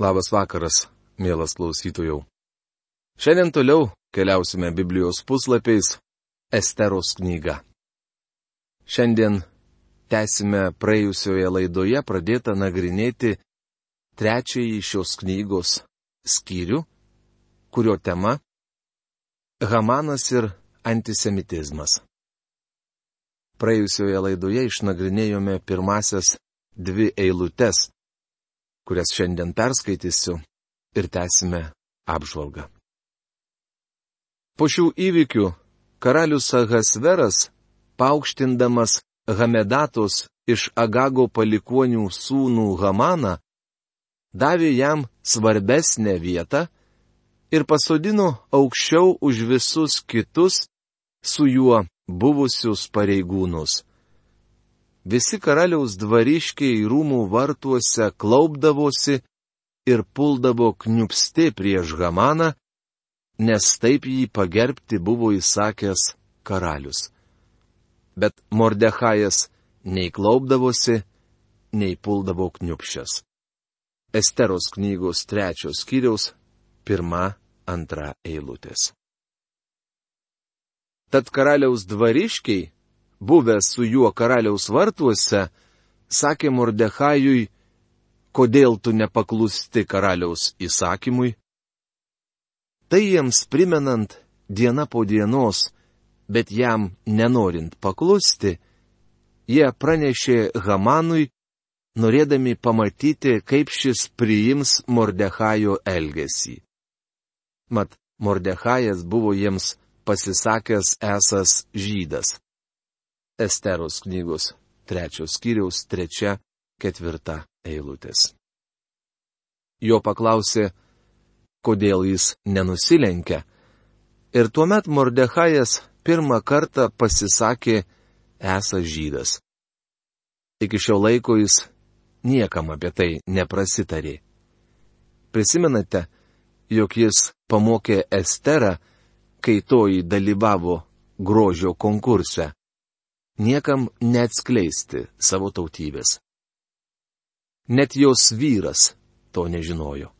Labas vakaras, mielas klausytojų. Šiandien toliau keliausime Biblijos puslapiais Esteros knygą. Šiandien tęsime praėjusioje laidoje pradėtą nagrinėti trečiąjį šios knygos skyrių, kurio tema - Hamanas ir antisemitizmas. Praėjusioje laidoje išnagrinėjome pirmasias dvi eilutes kurias šiandien perskaitysiu ir tęsime apžvalgą. Po šių įvykių karalius Ahasveras, paaukštindamas Hamedatos iš Agago palikonių sūnų Hamaną, davė jam svarbesnę vietą ir pasodino aukščiau už visus kitus su juo buvusius pareigūnus. Visi karaliaus dvariškiai rūmų vartuose klaupdavosi ir puldavo kniupsti prieš Hamaną, nes taip jį pagerbti buvo įsakęs karalius. Bet Mordechajas nei klaupdavosi, nei puldavo kniupščias. Esteros knygos trečios skyriaus pirma, antra eilutės. Tad karaliaus dvariškiai buvęs su juo karaliaus vartuose, sakė Mordechajui, kodėl tu nepaklusti karaliaus įsakymui? Tai jiems primenant diena po dienos, bet jam nenorint paklusti, jie pranešė Hamanui, norėdami pamatyti, kaip šis priims Mordechajo elgesį. Mat, Mordechajas buvo jiems pasisakęs esas žydas. Esteros knygos trečios skyriaus trečia, ketvirta eilutės. Jo paklausė, kodėl jis nenusilenkia. Ir tuomet Mordechajas pirmą kartą pasisakė esas žydas. Iki šio laiko jis niekam apie tai neprasitarė. Prisimenate, jog jis pamokė Esterą, kai toji dalyvavo grožio konkurse niekam neatskleisti savo tautybės. Net jos vyras to nežinojo.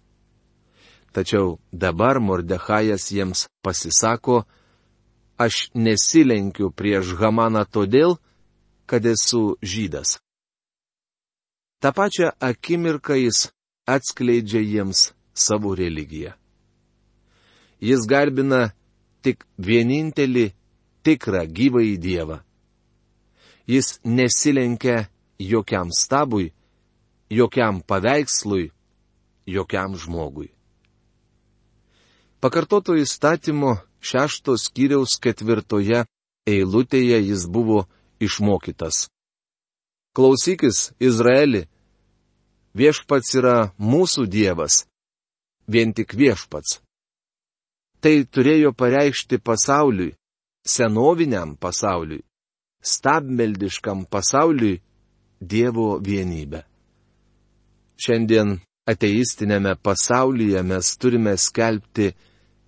Tačiau dabar Mordechajas jiems pasisako, aš nesilenkiu prieš Hamaną todėl, kad esu žydas. Ta pačia akimirka jis atskleidžia jiems savo religiją. Jis garbina tik vienintelį tikrą gyvąjį Dievą. Jis nesilenkia jokiam stabui, jokiam paveikslui, jokiam žmogui. Pakartoto įstatymo šeštos kiriaus ketvirtoje eilutėje jis buvo išmokytas. Klausykis, Izraeli, viešpats yra mūsų Dievas, vien tik viešpats. Tai turėjo pareikšti pasauliui, senoviniam pasauliui stabmeldiškam pasauliui Dievo vienybę. Šiandien ateistinėme pasaulyje mes turime skelbti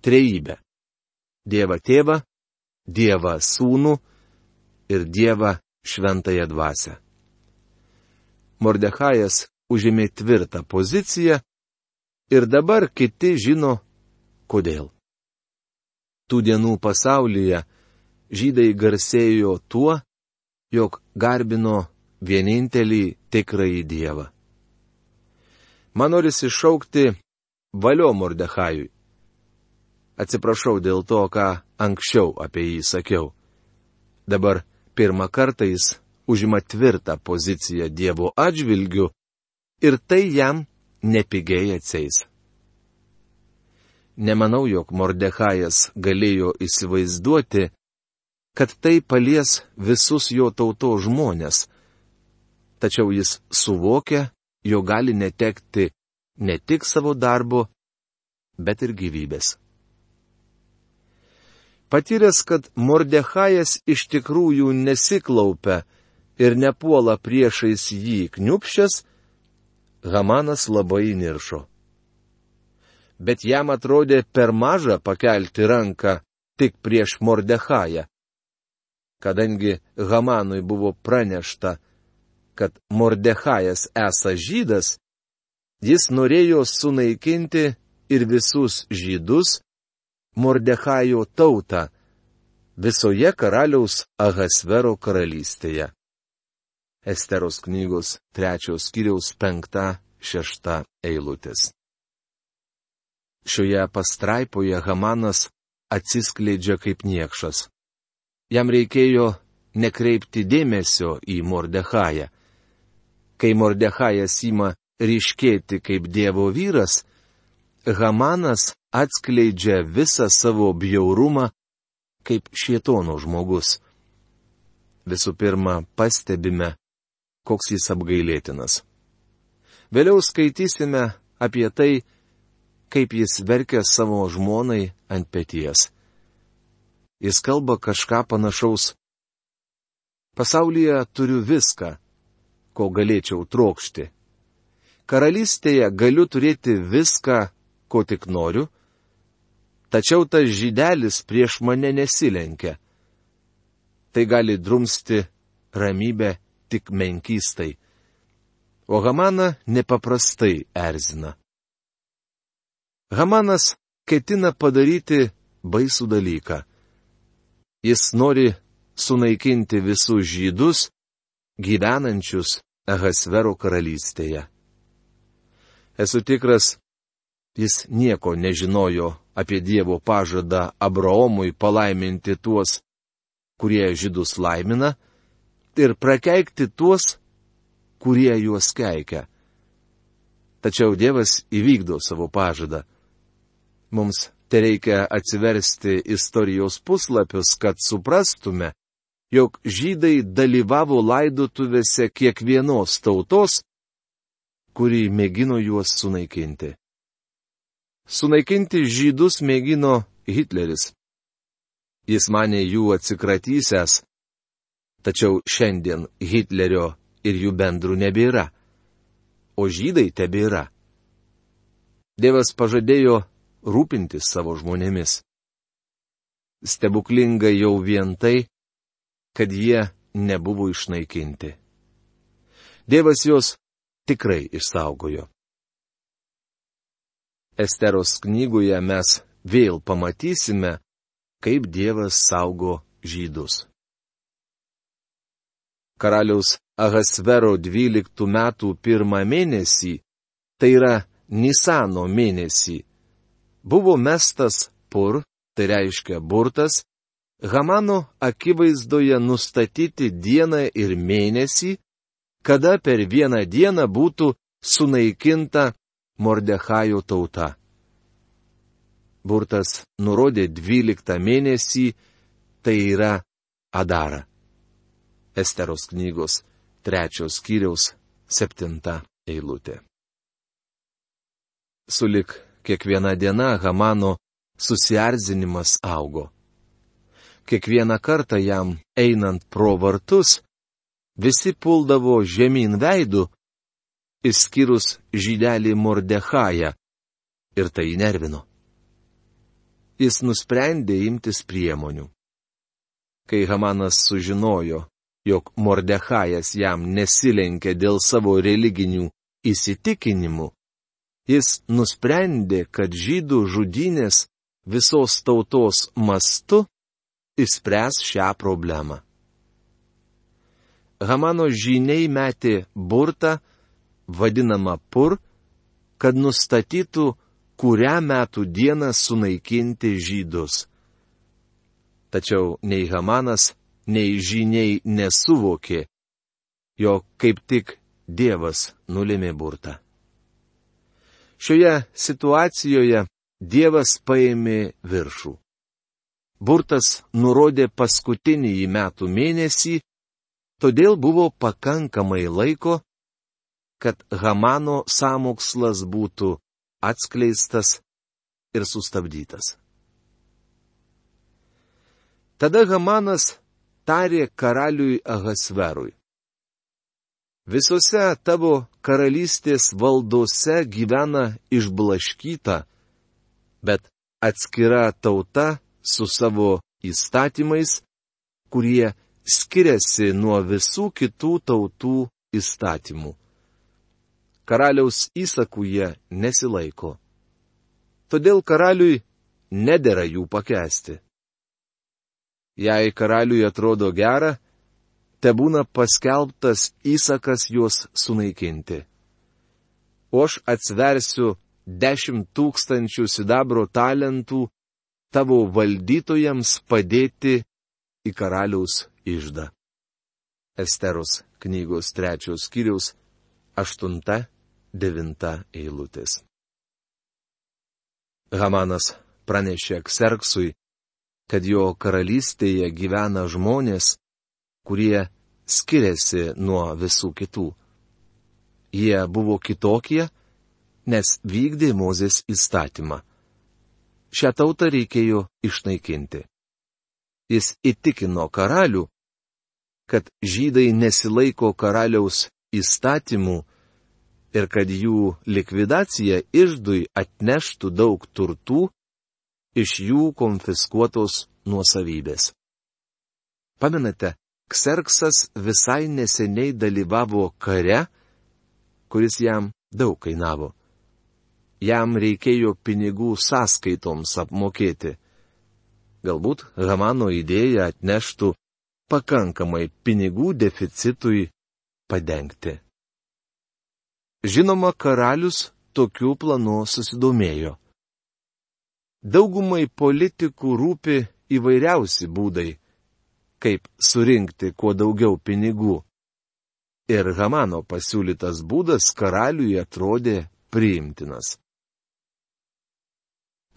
trejybę. Dievą tėvą, Dievą sūnų ir Dievą šventąją dvasę. Mordechajas užėmė tvirtą poziciją ir dabar kiti žino, kodėl. Tų dienų pasaulyje žydai garsėjo tuo, jog garbino vienintelį tikrąjį Dievą. Man norisi šaukti valio Mordechajui. Atsiprašau dėl to, ką anksčiau apie jį sakiau. Dabar pirmą kartą jis užima tvirtą poziciją Dievo atžvilgiu ir tai jam nepigiai atsiais. Nemanau, jog Mordechajas galėjo įsivaizduoti, kad tai palies visus jo tauto žmonės. Tačiau jis suvokia, jo gali netekti ne tik savo darbo, bet ir gyvybės. Patyręs, kad Mordechajas iš tikrųjų nesiklaupia ir nepuola priešais jį kniupščias, Hamanas labai niršo. Bet jam atrodė per maža pakelti ranką tik prieš Mordechają kadangi Hamanui buvo pranešta, kad Mordechajas esą žydas, Jis norėjo sunaikinti ir visus žydus, Mordechajo tautą, visoje karaliaus Ahasvero karalystėje. Esteros knygos trečios kiriaus penkta šešta eilutės. Šioje pastraipoje Hamanas atsiskleidžia kaip niekšas. Jam reikėjo nekreipti dėmesio į Mordechają. Kai Mordechajas ima ryškėti kaip Dievo vyras, Hamanas atskleidžia visą savo bjaurumą kaip šietono žmogus. Visų pirma, pastebime, koks jis apgailėtinas. Vėliau skaitysime apie tai, kaip jis verkia savo žmonai ant pėties. Jis kalba kažką panašaus. Pasaulyje turiu viską, ko galėčiau trokšti. Karalystėje galiu turėti viską, ko tik noriu, tačiau tas žydelis prieš mane nesilenkia. Tai gali drumsti ramybę tik menkystai. O Hamaną nepaprastai erzina. Hamanas ketina padaryti baisų dalyką. Jis nori sunaikinti visus žydus, gyvenančius Ahasvero karalystėje. Esu tikras, jis nieko nežinojo apie Dievo pažadą Abraomui palaiminti tuos, kurie žydus laimina, ir prakeikti tuos, kurie juos keikia. Tačiau Dievas įvykdo savo pažadą. Mums te reikia atsiversti istorijos puslapius, kad suprastume, jog žydai dalyvavo laidotuvėse kiekvienos tautos, kuri mėgino juos sunaikinti. Sunaikinti žydus mėgino Hitleris. Jis mane jų atsikratysęs, tačiau šiandien Hitlerio ir jų bendrų nebėra, o žydai tebėra. Dievas pažadėjo rūpintis savo žmonėmis. Stebuklinga jau vien tai, kad jie nebuvo išnaikinti. Dievas juos tikrai išsaugojo. Esteros knygoje mes vėl pamatysime, kaip Dievas saugo žydus. Karaliaus Ahasvero 12 metų pirmą mėnesį, tai yra Nisano mėnesį, buvo mestas pur, tai reiškia burtas, Hamano akivaizdoje nustatyti dieną ir mėnesį, kada per vieną dieną būtų sunaikinta Mordechajo tauta. Burtas nurodė 12 mėnesį, tai yra Adara. Esteros knygos trečios skyriaus septinta eilutė. Sulik kiekviena diena Hamano susierzinimas augo. Kiekvieną kartą jam einant pro vartus, visi puldavo žemyn veidų, išskyrus žydelį Mordechają, ir tai nervino. Jis nusprendė imtis priemonių. Kai Hamanas sužinojo, jog Mordechajas jam nesilenkė dėl savo religinių įsitikinimų, Jis nusprendė, kad žydų žudynės visos tautos mastu išspręs šią problemą. Hamano žiniai metė burtą, vadinamą pur, kad nustatytų, kurią metų dieną sunaikinti žydus. Tačiau nei Hamanas, nei žiniai nesuvokė, jog kaip tik Dievas nulėmė burtą. Šioje situacijoje Dievas paėmė viršų. Burtas nurodė paskutinį metų mėnesį, todėl buvo pakankamai laiko, kad Hamano samokslas būtų atskleistas ir sustabdytas. Tada Hamanas tarė karaliui Ahasverui. Visose tavo karalystės valdose gyvena išblaškyta, bet atskira tauta su savo įstatymais, kurie skiriasi nuo visų kitų tautų įstatymų. karaliaus įsakų jie nesilaiko. Todėl karaliui nedėra jų pakesti. Jei karaliui atrodo gera, te būna paskelbtas įsakas juos sunaikinti. O aš atsversiu dešimt tūkstančių sidabro talentų tavo valdytojams padėti į karaliaus išdą. Esteros knygos trečios skyriaus aštunta, devinta eilutės. Hamanas pranešė Kserksui, kad jo karalystėje gyvena žmonės, kurie skiriasi nuo visų kitų. Jie buvo kitokie, nes vykdė Mozės įstatymą. Šią tautą reikėjo išnaikinti. Jis įtikino karalių, kad žydai nesilaiko karaliaus įstatymų ir kad jų likvidacija išdui atneštų daug turtų iš jų konfiskuotos nuosavybės. Pamenate, Kserksas visai neseniai dalyvavo kare, kuris jam daug kainavo. Jam reikėjo pinigų sąskaitoms apmokėti. Galbūt Hamano idėja atneštų pakankamai pinigų deficitui padengti. Žinoma, karalius tokių planų susidomėjo. Daugumai politikų rūpi įvairiausi būdai, kaip surinkti kuo daugiau pinigų. Ir Hamano pasiūlytas būdas karaliui atrodė priimtinas.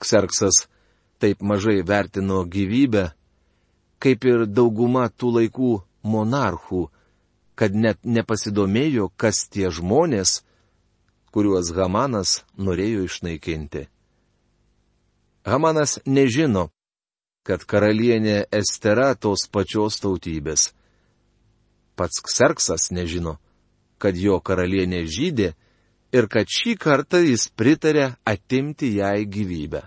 Kserksas taip mažai vertino gyvybę, kaip ir dauguma tų laikų monarchų, kad net nepasidomėjo, kas tie žmonės, kuriuos Hamanas norėjo išnaikinti. Hamanas nežino, kad karalienė Estera tos pačios tautybės. Pats Kserksas nežino, kad jo karalienė žydė ir kad šį kartą jis pritarė atimti jai gyvybę.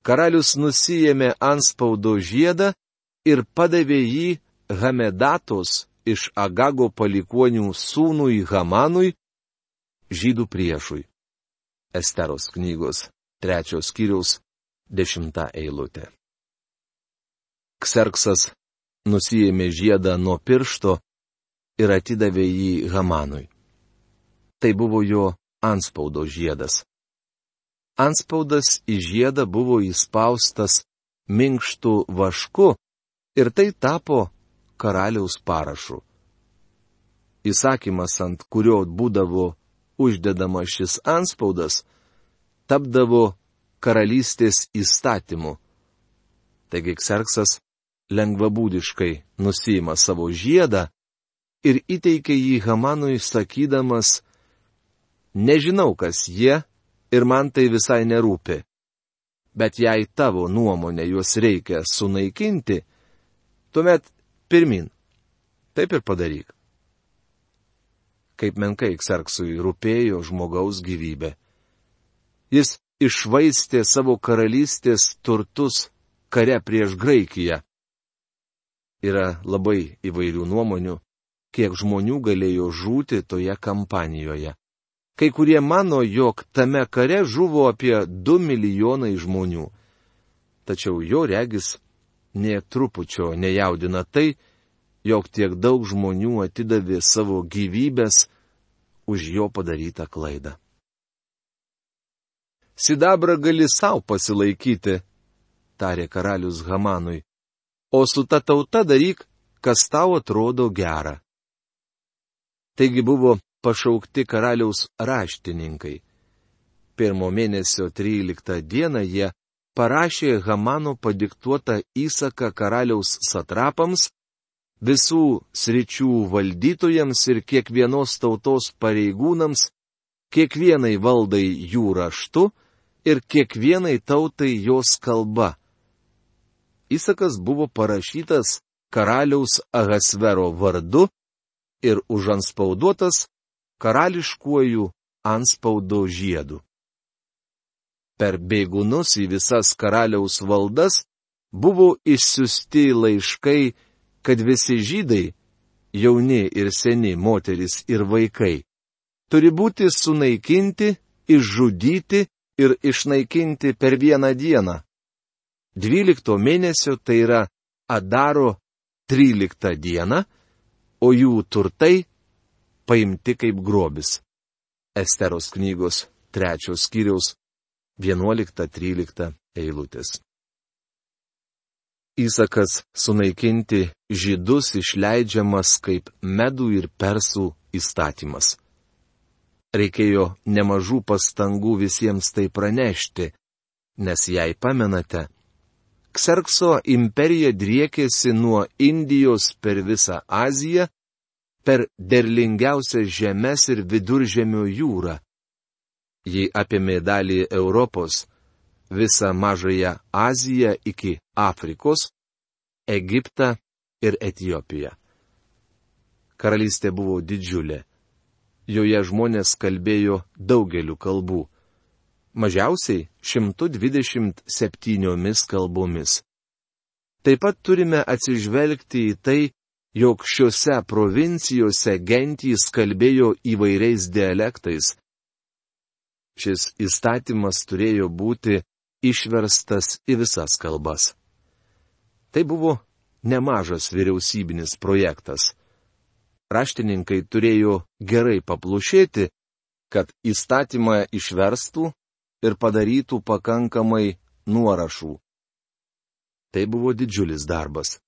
Karalius nusijėmė anspaudo žiedą ir padavė jį Hamedatos iš Agago palikonių sūnui Hamanui, žydų priešui. Esteros knygos trečios skyriaus dešimta eilutė. Kserksas nusijėmė žiedą nuo piršto ir atidavė jį Hamanui. Tai buvo jo anspaudo žiedas. Anspaudas į žiedą buvo įspaustas minkštų vašku ir tai tapo karaliaus parašu. Įsakymas, ant kurio būdavo uždedama šis anspaudas, tapdavo karalystės įstatymu. Taigi Kserksas lengvabūdiškai nusima savo žiedą ir įteikia jį Hamanui sakydamas, nežinau, kas jie ir man tai visai nerūpi. Bet jei tavo nuomonė juos reikia sunaikinti, tuomet pirmin. Taip ir padaryk kaip menkai Kserksui rūpėjo žmogaus gyvybė. Jis išvaistė savo karalystės turtus kare prieš Graikiją. Yra labai įvairių nuomonių, kiek žmonių galėjo žūti toje kampanijoje. Kai kurie mano, jog tame kare žuvo apie 2 milijonai žmonių. Tačiau jo regis nie trupučio nejaudina tai, jog tiek daug žmonių atidavė savo gyvybės už jo padarytą klaidą. Sidabrą gali savo pasilaikyti, tarė karalius Hamanui, o su ta tauta daryk, kas tau atrodo gera. Taigi buvo pašaukti karaliaus raštininkai. Pirmo mėnesio 13 dieną jie parašė Hamano padiktuotą įsaką karaliaus satrapams visų sričių valdytojams ir kiekvienos tautos pareigūnams, kiekvienai valdai jų raštu ir kiekvienai tautai jos kalba. Įsakas buvo parašytas karaliaus Ahasvero vardu ir užanspauduotas karališkuoju anspaudo žiedu. Per bėgunus į visas karaliaus valdas buvo išsiusti laiškai kad visi žydai, jauni ir seni moteris ir vaikai, turi būti sunaikinti, išžudyti ir išnaikinti per vieną dieną. 12 mėnesio tai yra Adaro 13 diena, o jų turtai paimti kaip grobis. Esteros knygos trečios skyriaus 11-13 eilutės. Įsakas sunaikinti žydus išleidžiamas kaip medų ir persų įstatymas. Reikėjo nemažų pastangų visiems tai pranešti, nes jei pamenate, Kserkso imperija driekėsi nuo Indijos per visą Aziją, per derlingiausias žemės ir viduržemio jūrą. Ji apėmė dalį Europos, visą mažąją Aziją iki Afrikos, Egiptą ir Etijopiją. Karalystė buvo didžiulė joje žmonės kalbėjo daugeliu kalbų. Mažiausiai 127 kalbomis. Taip pat turime atsižvelgti į tai, jog šiuose provincijose gentys kalbėjo įvairiais dialektais. Šis įstatymas turėjo būti išverstas į visas kalbas. Tai buvo nemažas vyriausybinis projektas raštininkai turėjo gerai paplušėti, kad įstatymą išverstų ir padarytų pakankamai nuorašų. Tai buvo didžiulis darbas.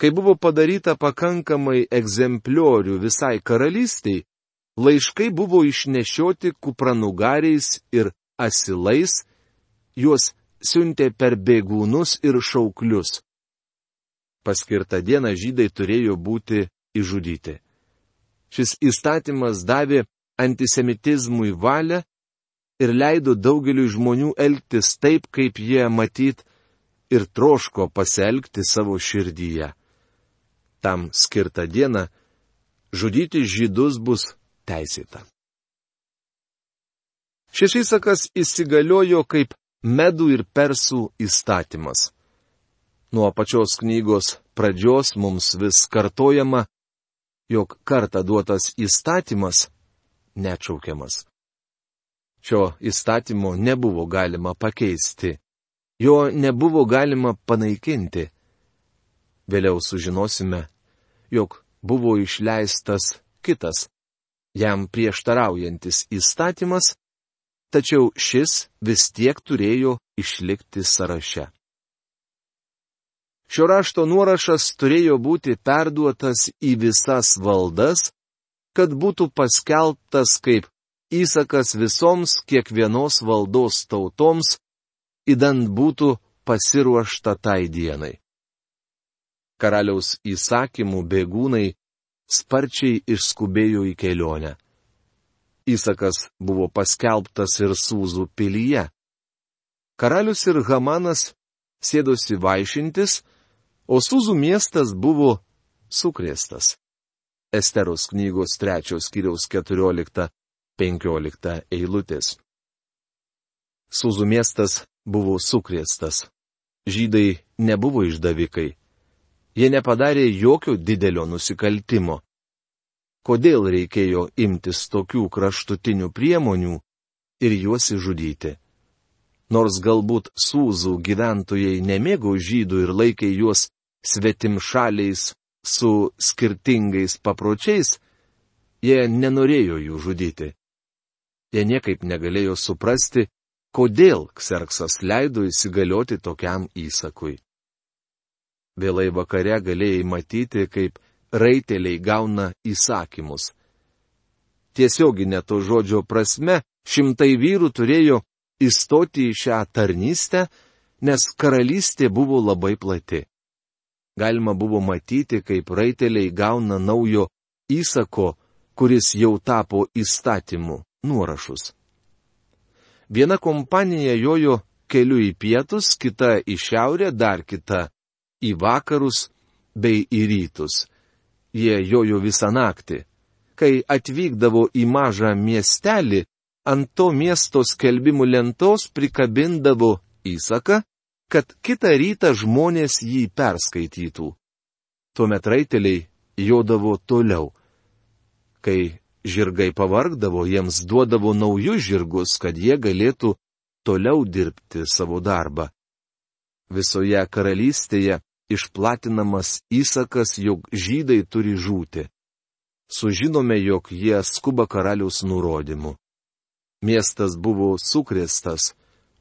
Kai buvo padaryta pakankamai egzempliorių visai karalystiai, laiškai buvo išnešioti kupranugariais ir asilais, juos siuntė per bėgūnus ir šauklius. Paskirtą dieną žydai turėjo būti išžudyti. Šis įstatymas davė antisemitizmui valią ir leido daugeliu žmonių elgtis taip, kaip jie matyt ir troško pasielgti savo širdyje. Tam skirtą dieną žudyti žydus bus teisėta. Šis įsakas įsigaliojo kaip medų ir persų įstatymas. Nuo pačios knygos pradžios mums vis kartojama, jog kartą duotas įstatymas neatšaukiamas. Šio įstatymo nebuvo galima pakeisti, jo nebuvo galima panaikinti. Vėliau sužinosime, jog buvo išleistas kitas, jam prieštaraujantis įstatymas, tačiau šis vis tiek turėjo išlikti sąraše. Šio rašto nuorašas turėjo būti perduotas į visas valdas, kad būtų paskelbtas kaip įsakas visoms kiekvienos valdos tautoms, įdant būtų pasiruošta tai dienai. Karaliaus įsakymų bėgūnai sparčiai išskubėjo į kelionę. Įsakas buvo paskelbtas ir Sūzų pilyje. Karalius ir Hamanas sėdosi vaišintis, o Suzų miestas buvo sukrėstas. Esteros knygos trečios kiriaus 14-15 eilutės. Suzų miestas buvo sukrėstas. Žydai nebuvo išdavikai. Jie nepadarė jokio didelio nusikaltimo. Kodėl reikėjo imtis tokių kraštutinių priemonių ir juos įžudyti? Nors galbūt Sūzų gyventojai nemėgo žydų ir laikė juos svetimšaliais su skirtingais papročiais, jie nenorėjo jų žudyti. Jie niekaip negalėjo suprasti, kodėl Kserksas leido įsigalioti tokiam įsakui. Vėlai vakare galėjai matyti, kaip raiteliai gauna įsakymus. Tiesioginė to žodžio prasme, šimtai vyrų turėjo įstoti į šią tarnystę, nes karalystė buvo labai plati. Galima buvo matyti, kaip raiteliai gauna naujo įsako, kuris jau tapo įstatymu nuorašus. Viena kompanija jojo keliu į pietus, kita į šiaurę, dar kita į vakarus bei į rytus. Jie jojo visą naktį. Kai atvykdavo į mažą miestelį, ant to miesto skelbimų lentos prikabindavo įsaką, kad kitą rytą žmonės jį perskaitytų. Tuomet raiteliai jodavo toliau. Kai žirgai pavargdavo, jiems duodavo naujus žirgus, kad jie galėtų toliau dirbti savo darbą. Visoje karalystėje išplatinamas įsakas, jog žydai turi žūti. Sužinome, jog jie skuba karaliaus nurodymu. Miestas buvo sukrėstas,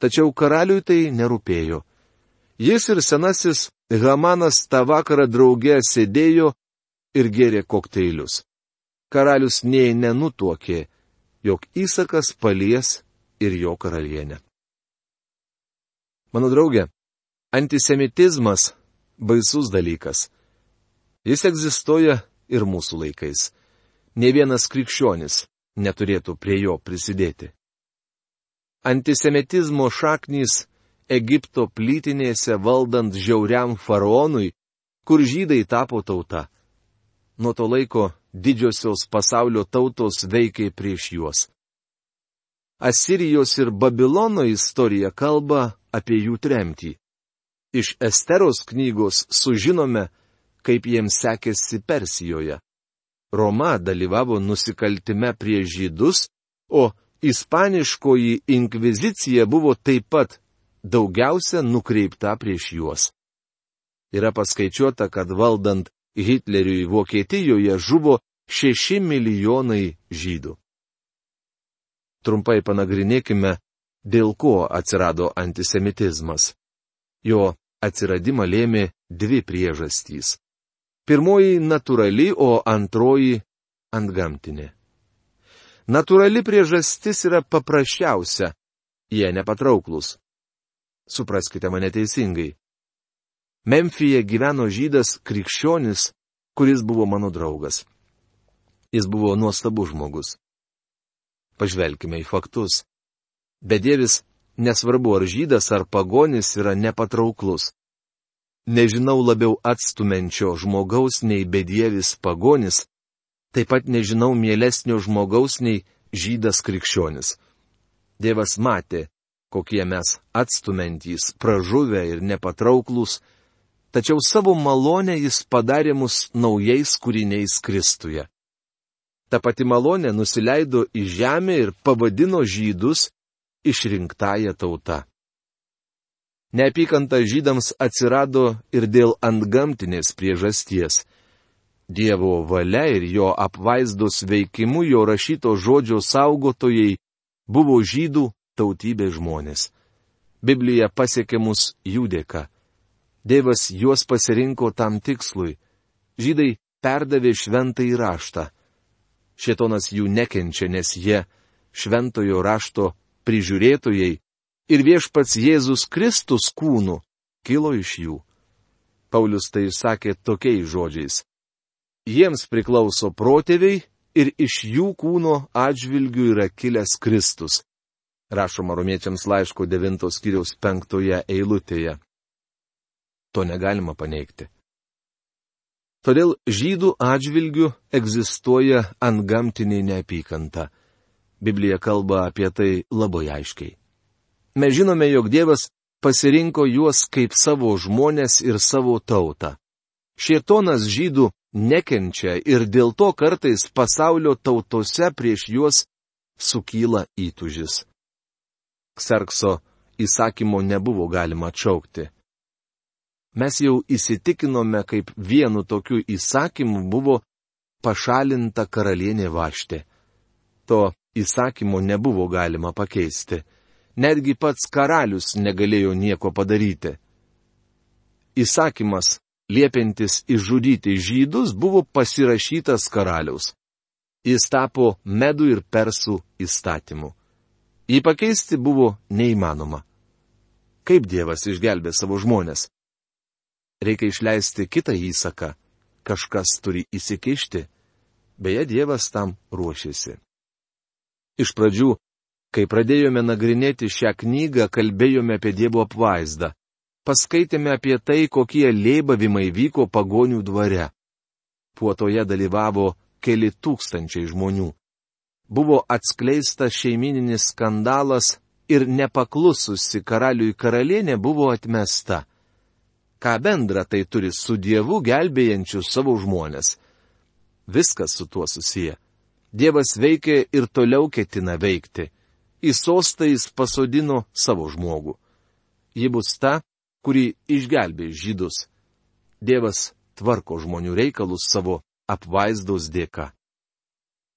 tačiau karaliui tai nerūpėjo. Jis ir senasis Hamanas tą vakarą drauge sėdėjo ir gėrė kokteilius. Karalius nei nenutuokė, jog įsakas palies ir jo karalienę. Mano draugė, antisemitizmas - baisus dalykas. Jis egzistuoja ir mūsų laikais. Ne vienas krikščionis neturėtų prie jo prisidėti. Antisemitizmo šaknys Egipto plytinėse valdant žiauriam faraonui, kur žydai tapo tauta. Nuo to laiko didžiosios pasaulio tautos veikia prieš juos. Asirijos ir Babilono istorija kalba apie jų tremtį. Iš Esteros knygos sužinome, kaip jiems sekėsi Persijoje. Roma dalyvavo nusikaltime prieš žydus, o ispaniškoji inkvizicija buvo taip pat daugiausia nukreipta prieš juos. Yra paskaičiuota, kad valdant Hitleriui Vokietijoje žuvo 6 milijonai žydų. Trumpai panagrinėkime, dėl ko atsirado antisemitizmas. Jo atsiradimą lėmė dvi priežastys. Pirmoji - natūrali, o antroji - antgamtinė. Natūrali priežastis yra paprasčiausia - jie nepatrauklus supraskite mane teisingai. Memfyje gyveno žydas krikščionis, kuris buvo mano draugas. Jis buvo nuostabus žmogus. Pažvelkime į faktus. Bedievis, nesvarbu ar žydas ar pagonis, yra nepatrauklus. Nežinau labiau atstumenčio žmogaus nei bedievis pagonis, taip pat nežinau mielesnio žmogaus nei žydas krikščionis. Dievas matė, kokie mes atstumentys, pražuvę ir nepatrauklus, tačiau savo malonę jis padarė mus naujais kūriniais Kristuje. Ta pati malonė nusileido į žemę ir pavadino žydus išrinktąją tautą. Neapykanta žydams atsirado ir dėl antgamtinės priežasties. Dievo valia ir jo apvaizdos veikimu jo rašyto žodžio saugotojai buvo žydų tautybės žmonės. Biblija pasiekė mus jų dėka. Dievas juos pasirinko tam tikslui. Žydai perdavė šventą įraštą. Šetonas jų nekenčia, nes jie šventojo rašto prižiūrėtojai ir viešpats Jėzus Kristus kūnų kilo iš jų. Paulius tai išsakė tokiais žodžiais. Jiems priklauso protėviai ir iš jų kūno atžvilgių yra kilęs Kristus rašoma romiečiams laiško 9 skyriaus 5 eilutėje. To negalima paneigti. Todėl žydų atžvilgių egzistuoja antgamtinė neapykanta. Biblija kalba apie tai labai aiškiai. Mes žinome, jog Dievas pasirinko juos kaip savo žmonės ir savo tautą. Šietonas žydų nekenčia ir dėl to kartais pasaulio tautose prieš juos sukyla įtužis. Kserkso įsakymo nebuvo galima atšaukti. Mes jau įsitikinome, kaip vienu tokiu įsakymu buvo pašalinta karalienė Vaštė. To įsakymo nebuvo galima pakeisti. Netgi pats karalius negalėjo nieko padaryti. Įsakymas, liepintis išžudyti žydus, buvo pasirašytas karaliaus. Jis tapo medų ir persų įstatymu. Jį pakeisti buvo neįmanoma. Kaip Dievas išgelbė savo žmonės? Reikia išleisti kitą įsaką. Kažkas turi įsikišti. Beje, Dievas tam ruošiasi. Iš pradžių, kai pradėjome nagrinėti šią knygą, kalbėjome apie Dievo apvaizdą. Paskaitėme apie tai, kokie lėbavimai vyko pagonių dvare. Puotoje dalyvavo keli tūkstančiai žmonių buvo atskleistas šeimininis skandalas ir nepaklususi karaliui karalienė buvo atmesta. Ką bendra tai turi su Dievu gelbėjančiu savo žmonės? Viskas su tuo susiję. Dievas veikia ir toliau ketina veikti. Į sostą jis pasodino savo žmogų. Ji bus ta, kuri išgelbė žydus. Dievas tvarko žmonių reikalus savo apvaizdos dėka.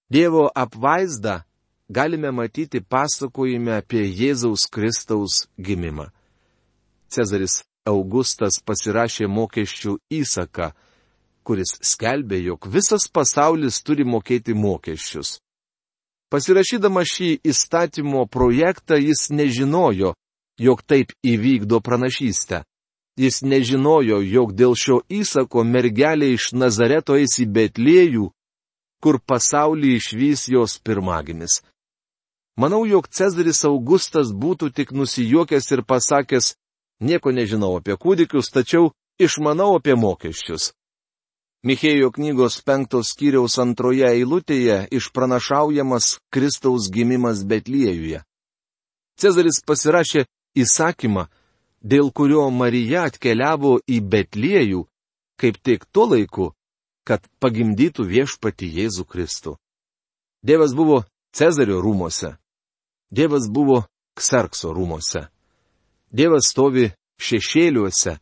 Dievo apvaizdą galime matyti pasakojime apie Jėzaus Kristaus gimimą. Cezaris Augustas pasirašė mokesčių įsaką, kuris skelbė, jog visas pasaulis turi mokėti mokesčius. Pasirašydama šį įstatymo projektą jis nežinojo, jog taip įvykdo pranašystę. Jis nežinojo, jog dėl šio įsako mergelė iš Nazareto eis į Betlėjų, kur pasaulį išvys jos pirmagimis. Manau, jog Cezaris Augustas būtų tik nusijuokęs ir pasakęs, nieko nežinau apie kūdikius, tačiau išmanau apie mokesčius. Michėjo knygos penktos skyriaus antroje eilutėje išpranašaujamas Kristaus gimimas Betliejuje. Cezaris pasirašė įsakymą, dėl kurio Marija atkeliavo į Betliejų, kaip tik tuo laiku, kad pagimdytų viešpati Jėzų Kristų. Dievas buvo Cezario rūmose. Dievas buvo Kserkso rūmose. Dievas stovi šešėliuose,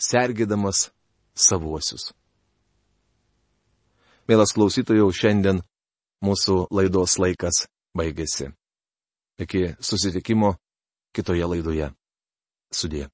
sergėdamas savuosius. Mielas klausytojų, šiandien mūsų laidos laikas baigėsi. Iki susitikimo kitoje laidoje. Sudė.